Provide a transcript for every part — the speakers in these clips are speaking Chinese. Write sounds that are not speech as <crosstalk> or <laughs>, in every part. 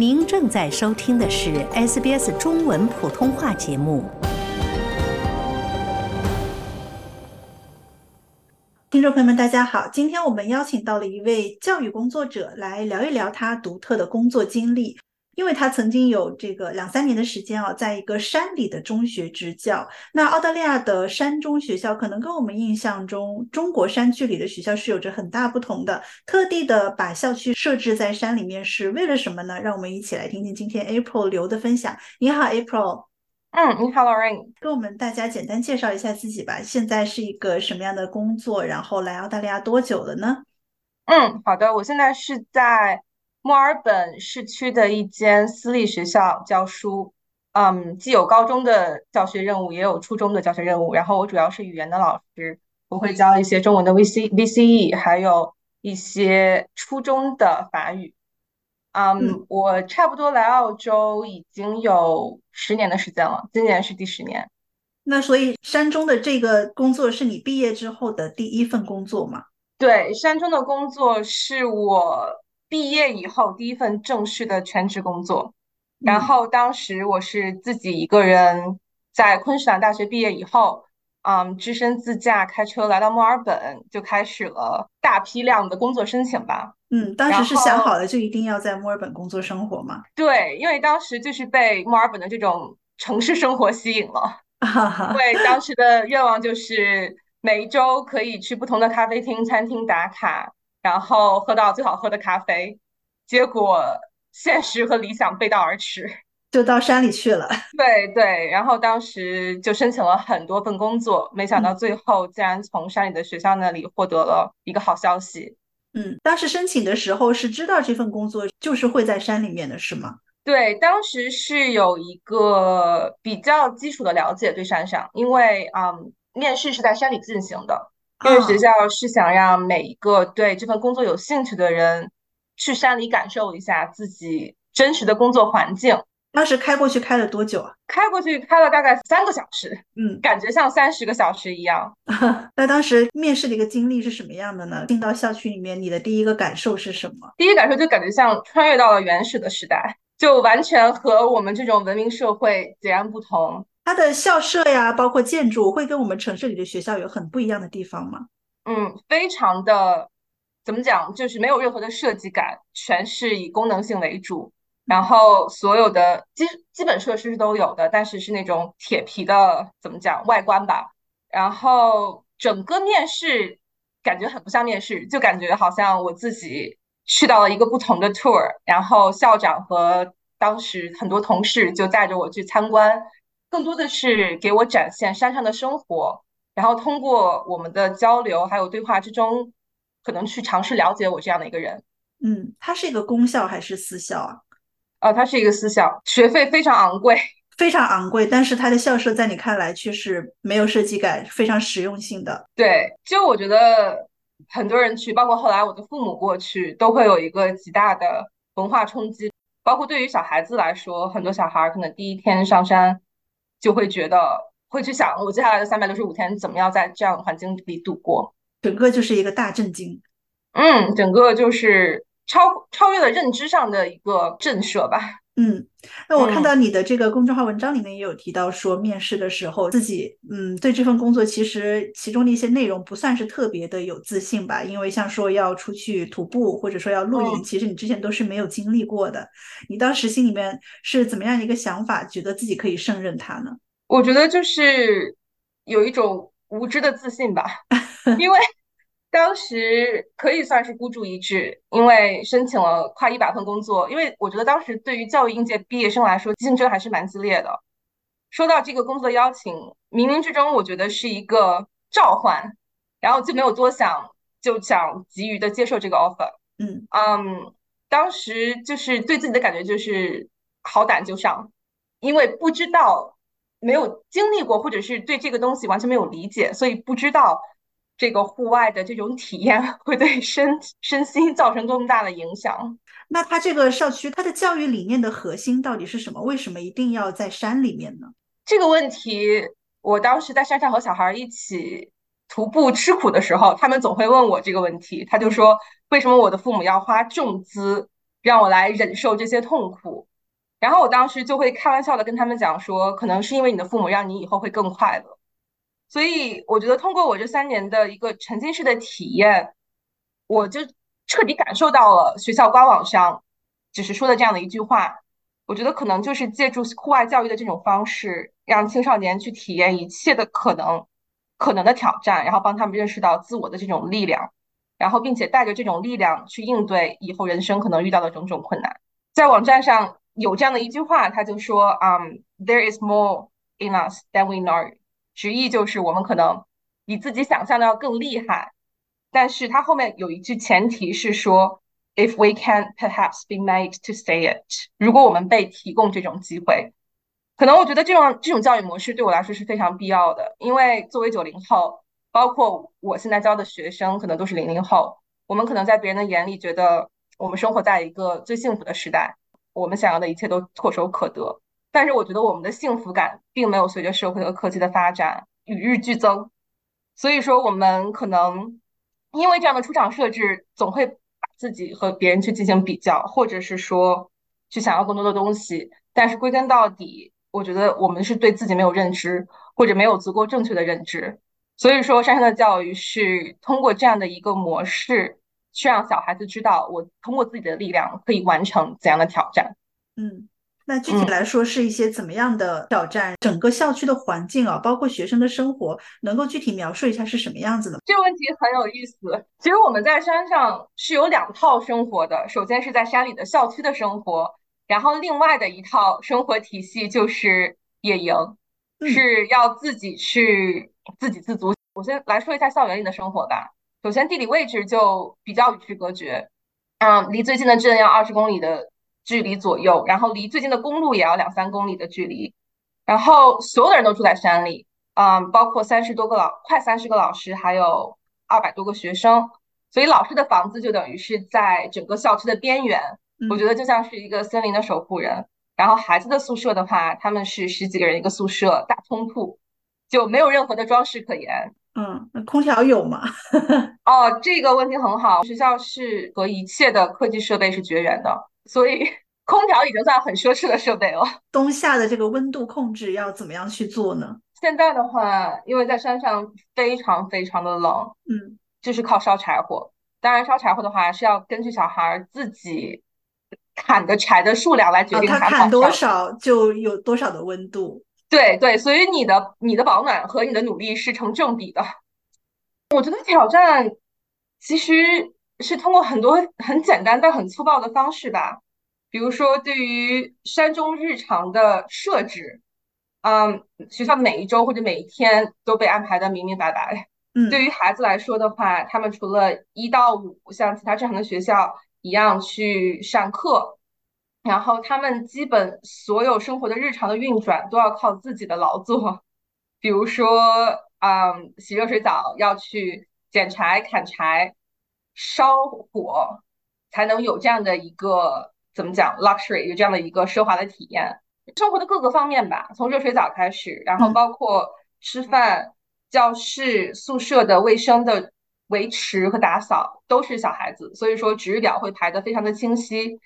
您正在收听的是 SBS 中文普通话节目。听众朋友们，大家好！今天我们邀请到了一位教育工作者来聊一聊他独特的工作经历。因为他曾经有这个两三年的时间啊，在一个山里的中学执教。那澳大利亚的山中学校可能跟我们印象中中国山区里的学校是有着很大不同的。特地的把校区设置在山里面是为了什么呢？让我们一起来听听今天 April 刘的分享。你好，April。嗯，你好，Lorraine。跟我们大家简单介绍一下自己吧。现在是一个什么样的工作？然后来澳大利亚多久了呢？嗯，好的，我现在是在。墨尔本市区的一间私立学校教书，嗯，既有高中的教学任务，也有初中的教学任务。然后我主要是语言的老师，我会教一些中文的 VC、VCE，还有一些初中的法语。嗯，我差不多来澳洲已经有十年的时间了，今年是第十年。那所以山中的这个工作是你毕业之后的第一份工作吗？对，山中的工作是我。毕业以后第一份正式的全职工作，然后当时我是自己一个人在昆士兰大学毕业以后，嗯，只身自驾开车来到墨尔本，就开始了大批量的工作申请吧。嗯，当时是想好了就一定要在墨尔本工作生活吗？对，因为当时就是被墨尔本的这种城市生活吸引了，<laughs> 因为当时的愿望就是每一周可以去不同的咖啡厅、餐厅打卡。然后喝到最好喝的咖啡，结果现实和理想背道而驰，<laughs> 就到山里去了。<laughs> 对对，然后当时就申请了很多份工作，没想到最后竟然从山里的学校那里获得了一个好消息。嗯，当时申请的时候是知道这份工作就是会在山里面的是吗？对，当时是有一个比较基础的了解对山上，因为嗯，面试是在山里进行的。因为学校是想让每一个对这份工作有兴趣的人去山里感受一下自己真实的工作环境。当时开过去开了多久啊？开过去开了大概三个小时，嗯，感觉像三十个小时一样。<laughs> 那当时面试的一个经历是什么样的呢？进到校区里面，你的第一个感受是什么？第一感受就感觉像穿越到了原始的时代，就完全和我们这种文明社会截然不同。它的校舍呀，包括建筑，会跟我们城市里的学校有很不一样的地方吗？嗯，非常的，怎么讲，就是没有任何的设计感，全是以功能性为主。然后所有的基基本设施是都有的，但是是那种铁皮的，怎么讲外观吧。然后整个面试感觉很不像面试，就感觉好像我自己去到了一个不同的 tour。然后校长和当时很多同事就带着我去参观。更多的是给我展现山上的生活，然后通过我们的交流还有对话之中，可能去尝试了解我这样的一个人。嗯，它是一个公校还是私校啊？呃，它是一个私校，学费非常昂贵，<laughs> 非常昂贵。但是它的校舍在你看来却是没有设计感，非常实用性的。对，就我觉得很多人去，包括后来我的父母过去，都会有一个极大的文化冲击。包括对于小孩子来说，很多小孩可能第一天上山。就会觉得会去想，我接下来的三百六十五天怎么样在这样的环境里度过？整个就是一个大震惊，嗯，整个就是超超越了认知上的一个震慑吧。嗯，那我看到你的这个公众号文章里面也有提到说，面试的时候自己嗯对这份工作其实其中的一些内容不算是特别的有自信吧，因为像说要出去徒步或者说要露营，其实你之前都是没有经历过的。你当时心里面是怎么样一个想法，觉得自己可以胜任它呢？我觉得就是有一种无知的自信吧，<laughs> 因为。当时可以算是孤注一掷，因为申请了快一百份工作。因为我觉得当时对于教育应届毕业生来说，竞争还是蛮激烈的。收到这个工作的邀请，冥冥之中我觉得是一个召唤，然后就没有多想，就想急于的接受这个 offer。嗯嗯，当时就是对自己的感觉就是好胆就上，因为不知道没有经历过，或者是对这个东西完全没有理解，所以不知道。这个户外的这种体验会对身 <laughs> 身心造成多么大的影响？那它这个校区，它的教育理念的核心到底是什么？为什么一定要在山里面呢？这个问题，我当时在山上和小孩一起徒步吃苦的时候，他们总会问我这个问题。他就说：“为什么我的父母要花重资让我来忍受这些痛苦。然后我当时就会开玩笑的跟他们讲说，可能是因为你的父母让你以后会更快乐。所以我觉得通过我这三年的一个沉浸式的体验，我就彻底感受到了学校官网上只是说的这样的一句话。我觉得可能就是借助户外教育的这种方式，让青少年去体验一切的可能、可能的挑战，然后帮他们认识到自我的这种力量，然后并且带着这种力量去应对以后人生可能遇到的种种困难。在网站上有这样的一句话，他就说：“嗯，There is more in us than we know。”直译就是我们可能比自己想象的要更厉害。但是它后面有一句前提是说。If we can perhaps be made to say it，如果我们被提供这种机会，可能我觉得这种这种教育模式对我来说是非常必要的。因为作为九零后，包括我现在教的学生，可能都是零零后，我们可能在别人的眼里觉得我们生活在一个最幸福的时代，我们想要的一切都唾手可得。但是我觉得我们的幸福感并没有随着社会和科技的发展与日俱增。所以说，我们可能因为这样的出场设置，总会把。自己和别人去进行比较，或者是说去想要更多的东西，但是归根到底，我觉得我们是对自己没有认知，或者没有足够正确的认知。所以说，山山的教育是通过这样的一个模式，去让小孩子知道，我通过自己的力量可以完成怎样的挑战。嗯。那具体来说是一些怎么样的挑战？整个校区的环境啊，包括学生的生活，能够具体描述一下是什么样子的？这个问题很有意思。其实我们在山上是有两套生活的，首先是在山里的校区的生活，然后另外的一套生活体系就是野营，是要自己去自给自足。我先来说一下校园里的生活吧。首先地理位置就比较与世隔绝，嗯，离最近的镇要二十公里的。距离左右，然后离最近的公路也要两三公里的距离，然后所有的人都住在山里，嗯，包括三十多个老，快三十个老师，还有二百多个学生，所以老师的房子就等于是在整个校区的边缘，我觉得就像是一个森林的守护人。然后孩子的宿舍的话，他们是十几个人一个宿舍，大通铺，就没有任何的装饰可言。嗯，那空调有吗？<laughs> 哦，这个问题很好，学校是和一切的科技设备是绝缘的。所以空调已经算很奢侈的设备了。<laughs> 冬夏的这个温度控制要怎么样去做呢？现在的话，因为在山上非常非常的冷，嗯，就是靠烧柴火。当然，烧柴火的话是要根据小孩自己砍的柴的数量来决定他砍多少就有多少的温度。对对，所以你的你的保暖和你的努力是成正比的。我觉得挑战其实。是通过很多很简单但很粗暴的方式吧，比如说对于山中日常的设置，嗯，学校每一周或者每一天都被安排的明明白白。嗯，对于孩子来说的话，他们除了一到五像其他正常的学校一样去上课，然后他们基本所有生活的日常的运转都要靠自己的劳作，比如说，嗯，洗热水澡要去捡柴、砍柴。烧火才能有这样的一个怎么讲 luxury 有这样的一个奢华的体验，生活的各个方面吧，从热水澡开始，然后包括吃饭、教室、宿舍的卫生的维持和打扫都是小孩子，所以说值日表会排得非常的清晰。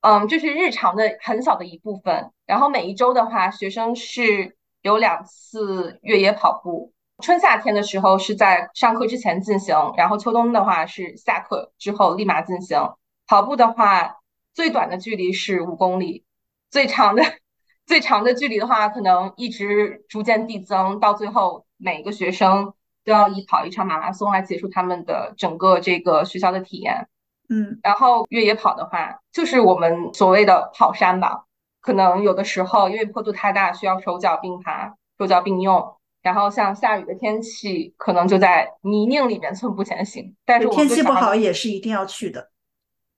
嗯，这是日常的很小的一部分。然后每一周的话，学生是有两次越野跑步。春夏天的时候是在上课之前进行，然后秋冬的话是下课之后立马进行。跑步的话，最短的距离是五公里，最长的 <laughs> 最长的距离的话，可能一直逐渐递增，到最后每个学生都要以跑一场马拉松来结束他们的整个这个学校的体验。嗯，然后越野跑的话，就是我们所谓的跑山吧，可能有的时候因为坡度太大，需要手脚并爬，手脚并用。然后像下雨的天气，可能就在泥泞里面寸步前行。但是天气不好也是一定要去的。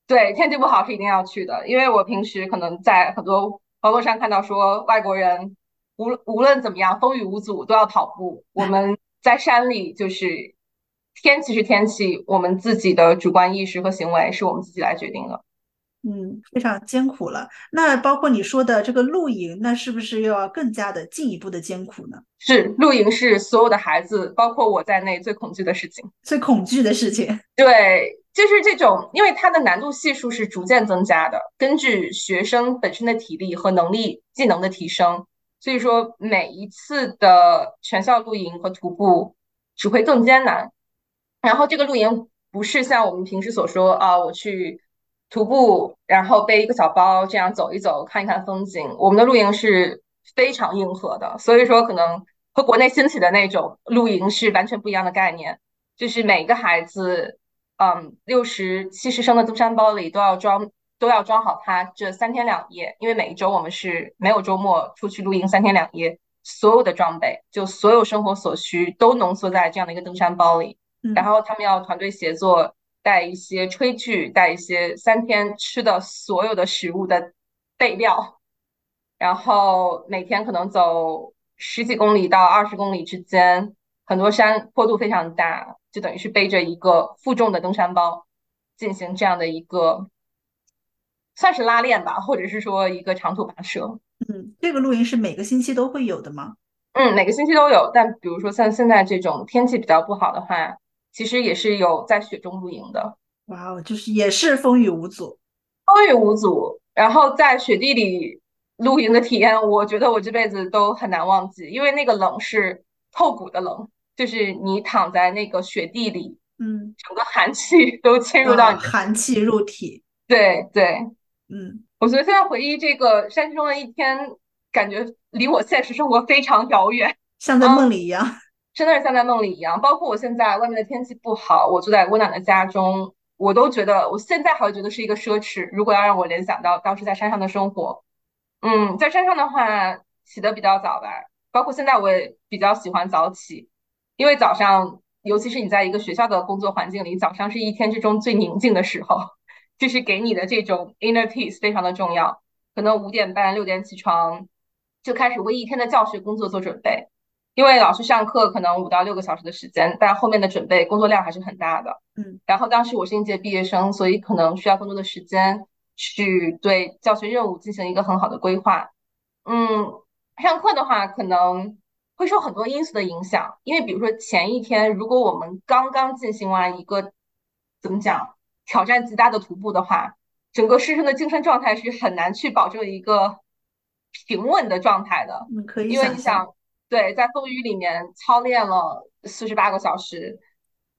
对，天气不好是一定要去的，因为我平时可能在很多网络上看到说，外国人无无论怎么样，风雨无阻都要跑步。我们在山里，就是天气是天气，我们自己的主观意识和行为是我们自己来决定的。嗯，非常艰苦了。那包括你说的这个露营，那是不是又要更加的进一步的艰苦呢？是，露营是所有的孩子，包括我在内最恐惧的事情。最恐惧的事情。对，就是这种，因为它的难度系数是逐渐增加的，根据学生本身的体力和能力、技能的提升，所以说每一次的全校露营和徒步只会更艰难。然后这个露营不是像我们平时所说啊，我去徒步，然后背一个小包这样走一走，看一看风景。我们的露营是非常硬核的，所以说可能和国内兴起的那种露营是完全不一样的概念，就是每个孩子。嗯，六十七十升的登山包里都要装，都要装好它这三天两夜，因为每一周我们是没有周末出去露营三天两夜，所有的装备就所有生活所需都浓缩在这样的一个登山包里。然后他们要团队协作，带一些炊具，带一些三天吃的所有的食物的备料，然后每天可能走十几公里到二十公里之间，很多山坡度非常大。就等于是背着一个负重的登山包，进行这样的一个算是拉练吧，或者是说一个长途跋涉。嗯，这个露营是每个星期都会有的吗？嗯，每个星期都有，但比如说像现在这种天气比较不好的话，其实也是有在雪中露营的。哇哦，就是也是风雨无阻，风雨无阻。然后在雪地里露营的体验，我觉得我这辈子都很难忘记，因为那个冷是透骨的冷。就是你躺在那个雪地里，嗯，整个寒气 <laughs> 都侵入到你，寒气入体。对对，嗯，我觉得现在回忆这个山中的一天，感觉离我现实生活非常遥远，像在梦里一样，真的是像在梦里一样。包括我现在外面的天气不好，我住在温暖的家中，我都觉得我现在还会觉得是一个奢侈。如果要让我联想到当时在山上的生活，嗯，在山上的话起得比较早吧，包括现在我也比较喜欢早起。因为早上，尤其是你在一个学校的工作环境里，早上是一天之中最宁静的时候，<laughs> 就是给你的这种 inner peace 非常的重要。可能五点半、六点起床，就开始为一天的教学工作做准备。因为老师上课可能五到六个小时的时间，但后面的准备工作量还是很大的。嗯，然后当时我是应届毕业生，所以可能需要更多的时间去对教学任务进行一个很好的规划。嗯，上课的话可能。会受很多因素的影响，因为比如说前一天，如果我们刚刚进行完一个怎么讲挑战极大的徒步的话，整个师生的精神状态是很难去保证一个平稳的状态的。嗯，可以。因为你想，对，在风雨里面操练了四十八个小时，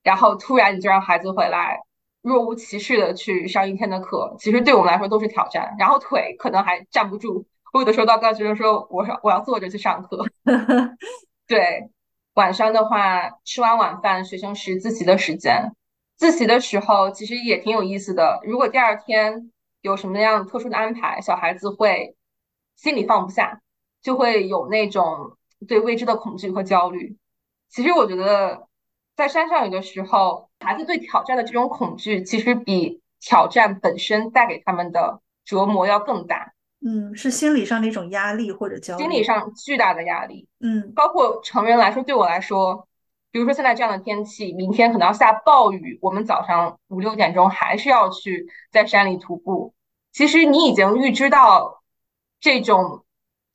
然后突然你就让孩子回来，若无其事的去上一天的课，其实对我们来说都是挑战。然后腿可能还站不住。我有的时候到跟学生说，我说我要坐着去上课。<laughs> 对，晚上的话吃完晚饭，学生是自习的时间。自习的时候其实也挺有意思的。如果第二天有什么样特殊的安排，小孩子会心里放不下，就会有那种对未知的恐惧和焦虑。其实我觉得在山上有的时候，孩子对挑战的这种恐惧，其实比挑战本身带给他们的折磨要更大。嗯，是心理上的一种压力或者焦虑，心理上巨大的压力。嗯，包括成人来说，对我来说，比如说现在这样的天气，明天可能要下暴雨，我们早上五六点钟还是要去在山里徒步。其实你已经预知到这种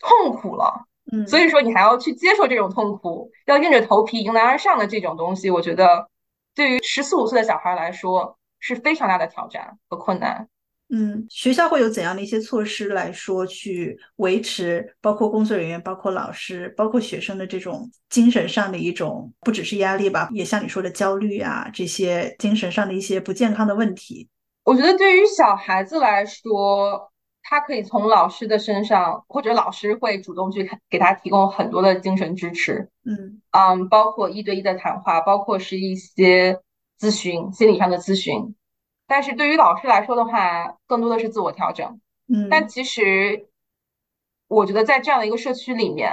痛苦了，嗯，所以说你还要去接受这种痛苦，要硬着头皮迎难而上的这种东西，我觉得对于十四五岁的小孩来说是非常大的挑战和困难。嗯，学校会有怎样的一些措施来说去维持，包括工作人员、包括老师、包括学生的这种精神上的一种，不只是压力吧，也像你说的焦虑啊，这些精神上的一些不健康的问题。我觉得对于小孩子来说，他可以从老师的身上，或者老师会主动去给他提供很多的精神支持。嗯嗯，包括一对一的谈话，包括是一些咨询，心理上的咨询。但是对于老师来说的话，更多的是自我调整。嗯，但其实我觉得在这样的一个社区里面，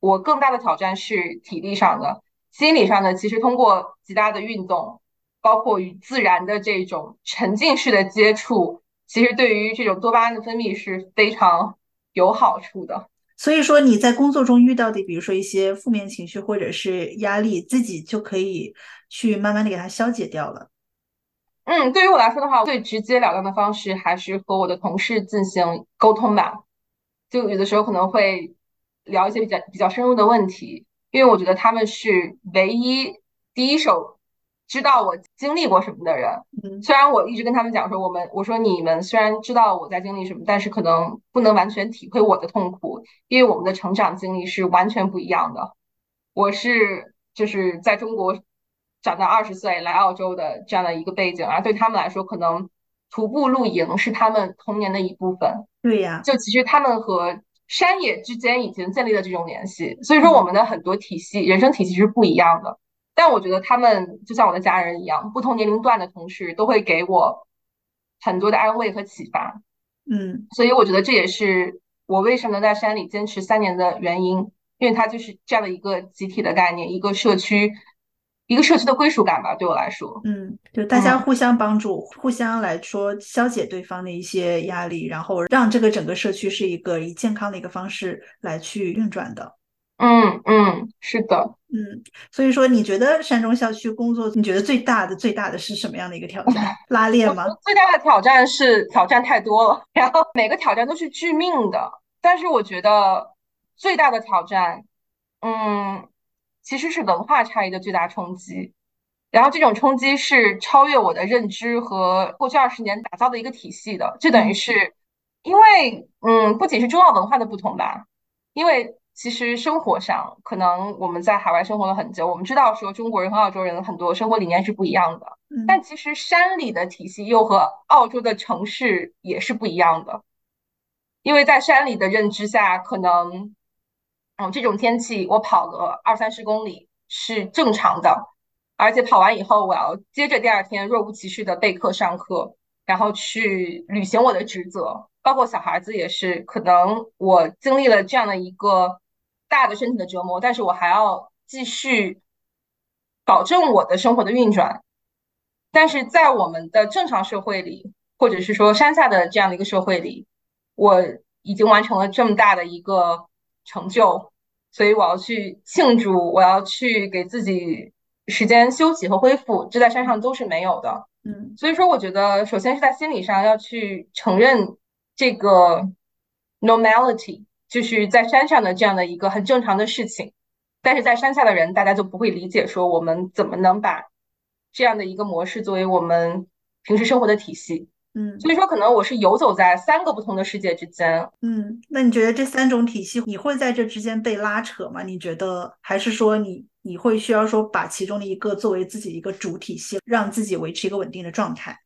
我更大的挑战是体力上的、心理上的。其实通过极大的运动，包括与自然的这种沉浸式的接触，其实对于这种多巴胺的分泌是非常有好处的。所以说你在工作中遇到的，比如说一些负面情绪或者是压力，自己就可以去慢慢的给它消解掉了。嗯，对于我来说的话，最直截了当的方式还是和我的同事进行沟通吧。就有的时候可能会聊一些比较比较深入的问题，因为我觉得他们是唯一第一手知道我经历过什么的人。嗯虽然我一直跟他们讲说，我们我说你们虽然知道我在经历什么，但是可能不能完全体会我的痛苦，因为我们的成长经历是完全不一样的。我是就是在中国长到二十岁来澳洲的这样的一个背景，而对他们来说，可能徒步露营是他们童年的一部分。对呀，就其实他们和山野之间已经建立了这种联系，所以说我们的很多体系、人生体系是不一样的。但我觉得他们就像我的家人一样，不同年龄段的同事都会给我很多的安慰和启发。嗯所以我觉得这也是我为什么能在山里坚持三年的原因，因为它就是这样的一个集体的概念，一个社区，一个社区的归属感吧，对我来说。嗯，就大家嗯互相帮助，互相来说消解对方的一些压力，然后让这个整个社区是一个以健康的一个方式来去运转的。嗯嗯，是的。嗯，所以说你觉得山中校区工作，你觉得最大的最大的是什么样的一个挑战？拉练吗？<laughs> 最大的挑战是挑战太多了，然后每个挑战都是致命的。但是我觉得最大的挑战，嗯，其实是文化差异的最大冲击。然后这种冲击是超越我的认知和过去二十年打造的一个体系的。这等于是因为，嗯，不仅是中澳文化的不同吧，因为其实生活上，可能我们在海外生活了很久，我们知道说中国人和澳洲人很多生活理念是不一样的。嗯但其实山里的体系又和澳洲的城市也是不一样的，因为在山里的认知下，可能，嗯，这种天气我跑个二三十公里是正常的，而且跑完以后，我要接着第二天若无其事的备课上课，然后去履行我的职责。包括小孩子也是，可能我经历了这样的一个大的身体的折磨，但是我还要继续保证我的生活的运转。但是在我们的正常社会里，或者是说山下的这样的一个社会里，我已经完成了这么大的一个成就，所以我要去庆祝，我要去给自己时间休息和恢复，这在山上都是没有的。嗯所以说，我觉得首先是在心理上要去承认这个 normality，就是在山上的这样的一个很正常的事情。但是在山下的人，大家就不会理解说我们怎么能把这样的一个模式作为我们平时生活的体系。嗯所以说，可能我是游走在三个不同的世界之间。嗯，那你觉得这三种体系，你会在这之间被拉扯吗？你觉得，还是说你你会需要说把其中的一个作为自己一个主体系，让自己维持一个稳定的状态？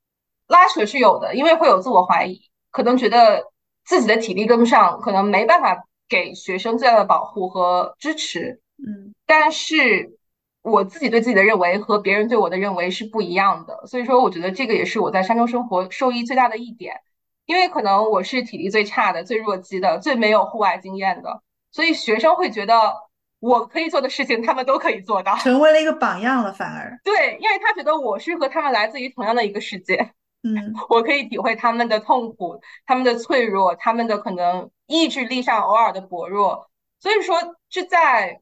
拉扯是有的，因为会有自我怀疑，可能觉得自己的体力跟不上，可能没办法给学生最大的保护和支持。嗯但是我自己对自己的认为和别人对我的认为是不一样的，所以说我觉得这个也是我在山中生活受益最大的一点，因为可能我是体力最差的、最弱鸡的、最没有户外经验的，所以学生会觉得我可以做的事情，他们都可以做到。成为了一个榜样了，反而，对，因为他觉得我是和他们来自于同样的一个世界，嗯我可以体会他们的痛苦、他们的脆弱、他们的可能意志力上偶尔的薄弱，所以说这在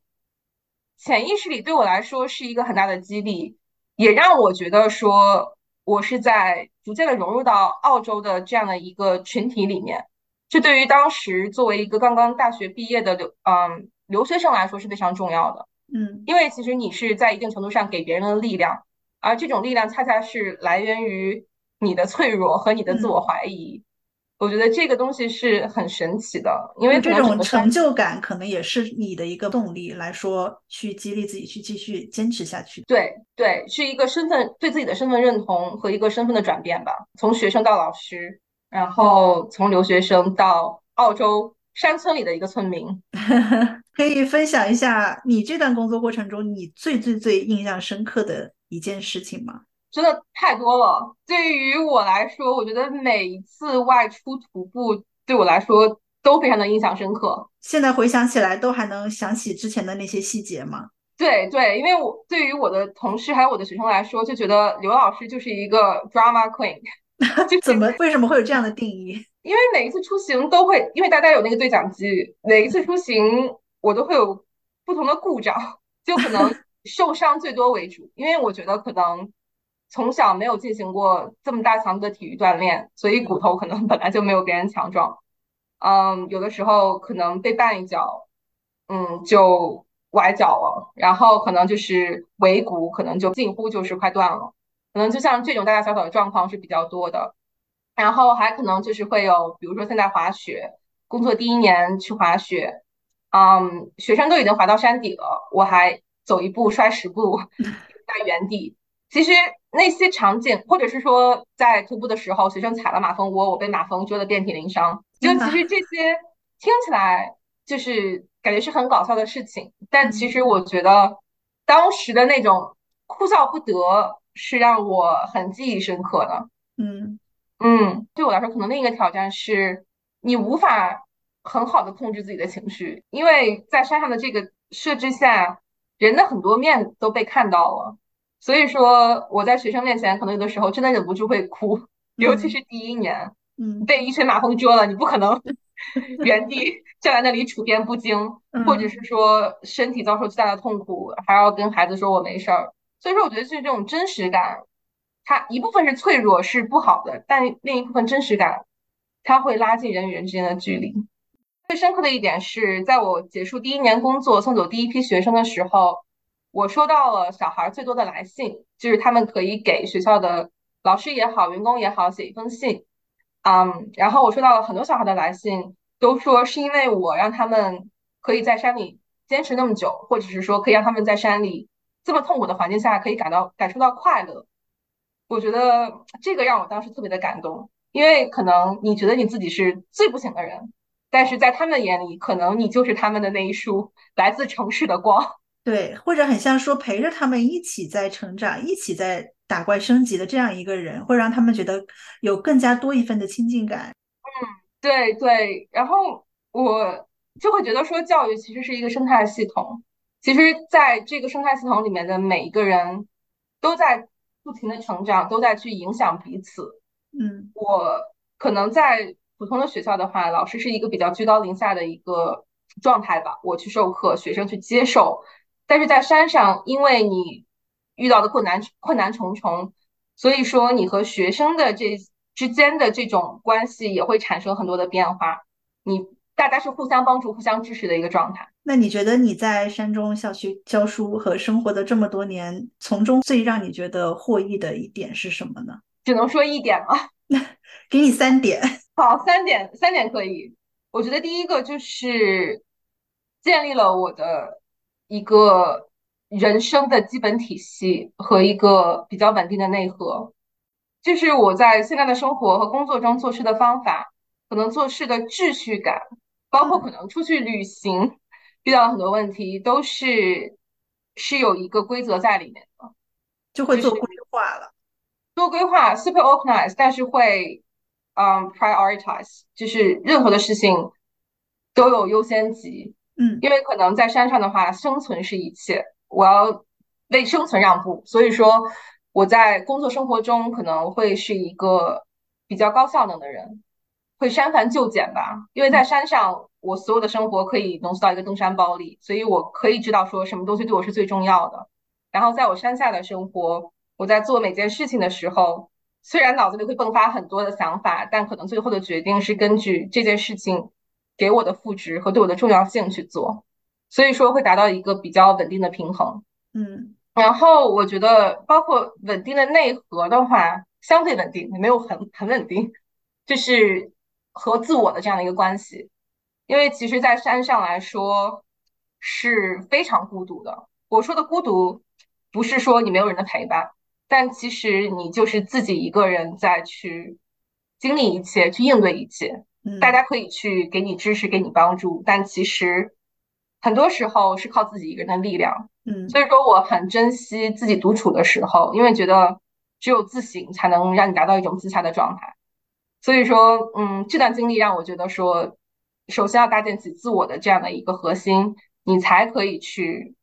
潜意识里对我来说是一个很大的激励，也让我觉得说我是在逐渐的融入到澳洲的这样的一个群体里面。这对于当时作为一个刚刚大学毕业的留嗯留学生来说是非常重要的。嗯因为其实你是在一定程度上给别人的力量，而这种力量恰恰是来源于你的脆弱和你的自我怀疑。我觉得这个东西是很神奇的，因为这种成就感，可能也是你的一个动力来说，去激励自己去继续坚持下去。对对，是一个身份对自己的身份认同和一个身份的转变吧，从学生到老师，然后从留学生到澳洲山村里的一个村民。<laughs> 可以分享一下你这段工作过程中，你最最最印象深刻的一件事情吗？真的太多了。对于我来说，我觉得每一次外出徒步对我来说都非常的印象深刻。现在回想起来，都还能想起之前的那些细节吗？对对，因为我对于我的同事还有我的学生来说，就觉得刘老师就是一个 drama queen，<laughs> 就怎么为什么会有这样的定义？因为每一次出行都会，因为大家有那个对讲机，每一次出行我都会有不同的故障，就可能受伤最多为主，因为我觉得可能从小没有进行过这么大强度的体育锻炼，所以骨头可能 <laughs> 本来就没有别人强壮。嗯，有的时候可能被绊一脚，嗯，就崴脚了，然后可能就是尾骨可能就近乎就是快断了，可能就像这种大大小小的状况是比较多的。然后还可能就是会有，比如说现在滑雪，工作第一年去滑雪，嗯，学生都已经滑到山底了，我还走一步摔十步 <laughs> 在原地。其实那些场景，或者是说在徒步的时候，学生踩了马蜂窝，我被马蜂蛰得遍体鳞伤，就其实这些听起来就是感觉是很搞笑的事情，但其实我觉得当时的那种哭笑不得是让我很记忆深刻的。嗯嗯，对我来说，可能另一个挑战是你无法很好的控制自己的情绪，因为在山上的这个设置下，人的很多面都被看到了。所以说，我在学生面前，可能有的时候真的忍不住会哭，尤其是第一年，嗯被一群马蜂蛰了，你不可能 <laughs> 原地站在那里处变不惊，或者是说身体遭受巨大的痛苦，还要跟孩子说我没事儿。所以说，我觉得就是这种真实感，它一部分是脆弱是不好的，但另一部分真实感，它会拉近人与人之间的距离。最深刻的一点是在我结束第一年工作，送走第一批学生的时候。我收到了小孩最多的来信，就是他们可以给学校的老师也好、员工也好写一封信，嗯，然后我收到了很多小孩的来信，都说是因为我让他们可以在山里坚持那么久，或者是说可以让他们在山里这么痛苦的环境下可以感到感受到快乐。我觉得这个让我当时特别的感动，因为可能你觉得你自己是最不行的人，但是在他们眼里，可能你就是他们的那一束 <laughs> 来自城市的光。对，或者很像说陪着他们一起在成长，一起在打怪升级的这样一个人，会让他们觉得有更加多一份的亲近感。嗯，对对。然后我就会觉得说，教育其实是一个生态系统，其实在这个生态系统里面的每一个人都在不停的成长，都在去影响彼此。嗯，我可能在普通的学校的话，老师是一个比较居高临下的一个状态吧，我去授课，学生去接受。但是在山上，因为你遇到的困难困难重重，所以说你和学生的这之间的这种关系也会产生很多的变化。你大家是互相帮助、互相支持的一个状态。那你觉得你在山中校区教书和生活的这么多年，从中最让你觉得获益的一点是什么呢？只能说一点了，<laughs> 给你三点。<laughs> 好，三点，三点可以。我觉得第一个就是建立了我的。一个人生的基本体系和一个比较稳定的内核，就是我在现在的生活和工作中做事的方法，可能做事的秩序感，包括可能出去旅行遇到很多问题，都是是有一个规则在里面的，就会做规划了，做规划，super organize，但是会嗯 prioritize，就是任何的事情都有优先级。嗯，因为可能在山上的话，生存是一切，我要为生存让步，所以说我在工作生活中可能会是一个比较高效能的人，会删繁就简吧。因为在山上，我所有的生活可以浓缩到一个登山包里，所以我可以知道说什么东西对我是最重要的。然后在我山下的生活，我在做每件事情的时候，虽然脑子里会迸发很多的想法，但可能最后的决定是根据这件事情。给我的赋值和对我的重要性去做，所以说会达到一个比较稳定的平衡。嗯，然后我觉得包括稳定的内核的话，相对稳定，也没有很很稳定，就是和自我的这样的一个关系。因为其实，在山上来说是非常孤独的。我说的孤独，不是说你没有人的陪伴，但其实你就是自己一个人在去经历一切，去应对一切。大家可以去给你支持，给你帮助，但其实很多时候是靠自己一个人的力量。嗯，所以说我很珍惜自己独处的时候，因为觉得只有自省才能让你达到一种自洽的状态。所以说，嗯，这段经历让我觉得说，首先要搭建起自我的这样的一个核心，你才可以去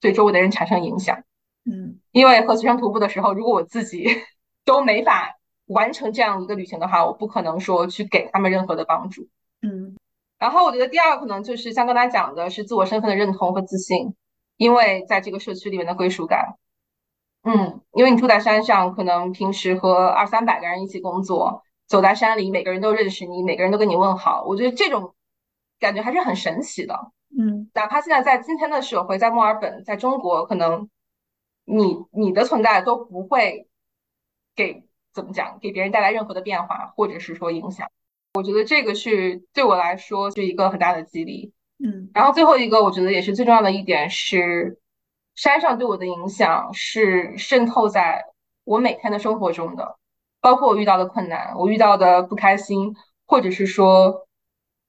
对周围的人产生影响。嗯，因为和学生徒步的时候，如果我自己 <laughs> 都没法。完成这样一个旅行的话，我不可能说去给他们任何的帮助。嗯，然后我觉得第二个可能就是像刚才讲的是自我身份的认同和自信，因为在这个社区里面的归属感。嗯，因为你住在山上，可能平时和二三百个人一起工作，走在山里，每个人都认识你，每个人都跟你问好，我觉得这种感觉还是很神奇的。嗯，哪怕现在在今天的社会，在墨尔本，在中国，可能你你的存在都不会给怎么讲，给别人带来任何的变化，或者是说影响。我觉得这个是对我来说是一个很大的激励。嗯，然后最后一个，我觉得也是最重要的一点是，山上对我的影响是渗透在我每天的生活中的，包括我遇到的困难，我遇到的不开心，或者是说。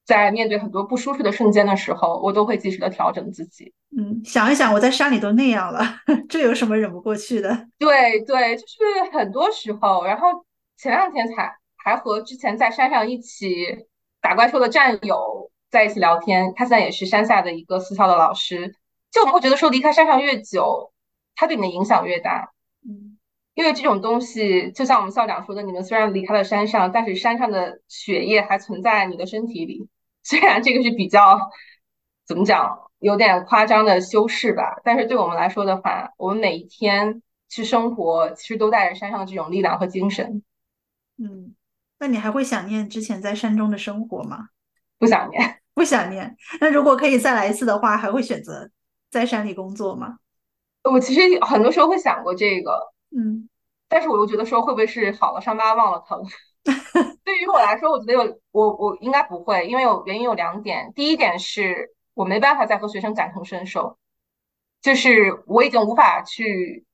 在面对很多不舒适的瞬间的时候，我都会及时的调整自己。嗯，想一想，我在山里都那样了，<laughs> 这有什么忍不过去的？<laughs> 对对，就是很多时候。然后前两天才还和之前在山上一起打怪兽的战友在一起聊天，他现在也是山下的一个私校的老师。就我们会觉得说，离开山上越久，他对你的影响越大。嗯，因为这种东西，就像我们校长说的，你们虽然离开了山上，但是山上的血液还存在你的身体里。虽然这个是比较怎么讲，有点夸张的修饰吧，但是对我们来说的话，我们每一天去生活，其实都带着山上的这种力量和精神。嗯，那你还会想念之前在山中的生活吗？不想念，<laughs> 不想念。那如果可以再来一次的话，还会选择在山里工作吗？我其实很多时候会想过这个，嗯，但是我又觉得说，会不会是好了伤疤忘了疼？对于我来说，我觉得有我我应该不会，因为有原因有两点。第一点是我没办法再和学生感同身受，就是我已经无法去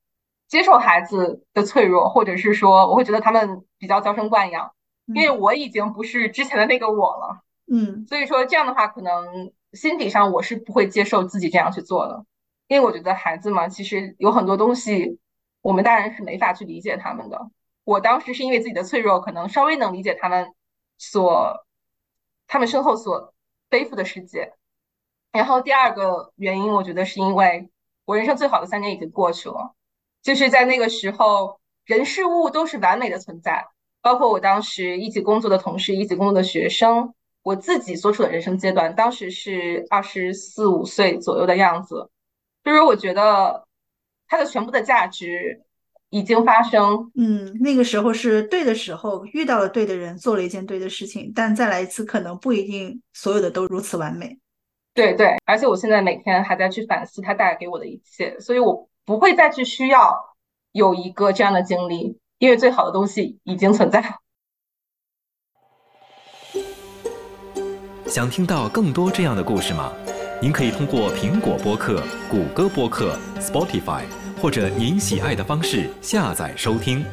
接受孩子的脆弱，或者是说我会觉得他们比较娇生惯养，因为我已经不是之前的那个我了。嗯，所以说这样的话，可能心底上我是不会接受自己这样去做的，因为我觉得孩子嘛，其实有很多东西我们大人是没法去理解他们的。我当时是因为自己的脆弱，可能稍微能理解他们所他们身后所背负的世界。然后第二个原因，我觉得是因为我人生最好的三年已经过去了，就是在那个时候，人事物都是完美的存在，包括我当时一起工作的同事、一起工作的学生，我自己所处的人生阶段，当时是二十四五岁左右的样子，就是我觉得它的全部的价值。已经发生，嗯，那个时候是对的时候，遇到了对的人，做了一件对的事情，但再来一次，可能不一定所有的都如此完美。对对，而且我现在每天还在去反思它带给我的一切，所以我不会再去需要有一个这样的经历，因为最好的东西已经存在。想听到更多这样的故事吗？您可以通过苹果播客、谷歌播客、Spotify。或者您喜爱的方式下载收听。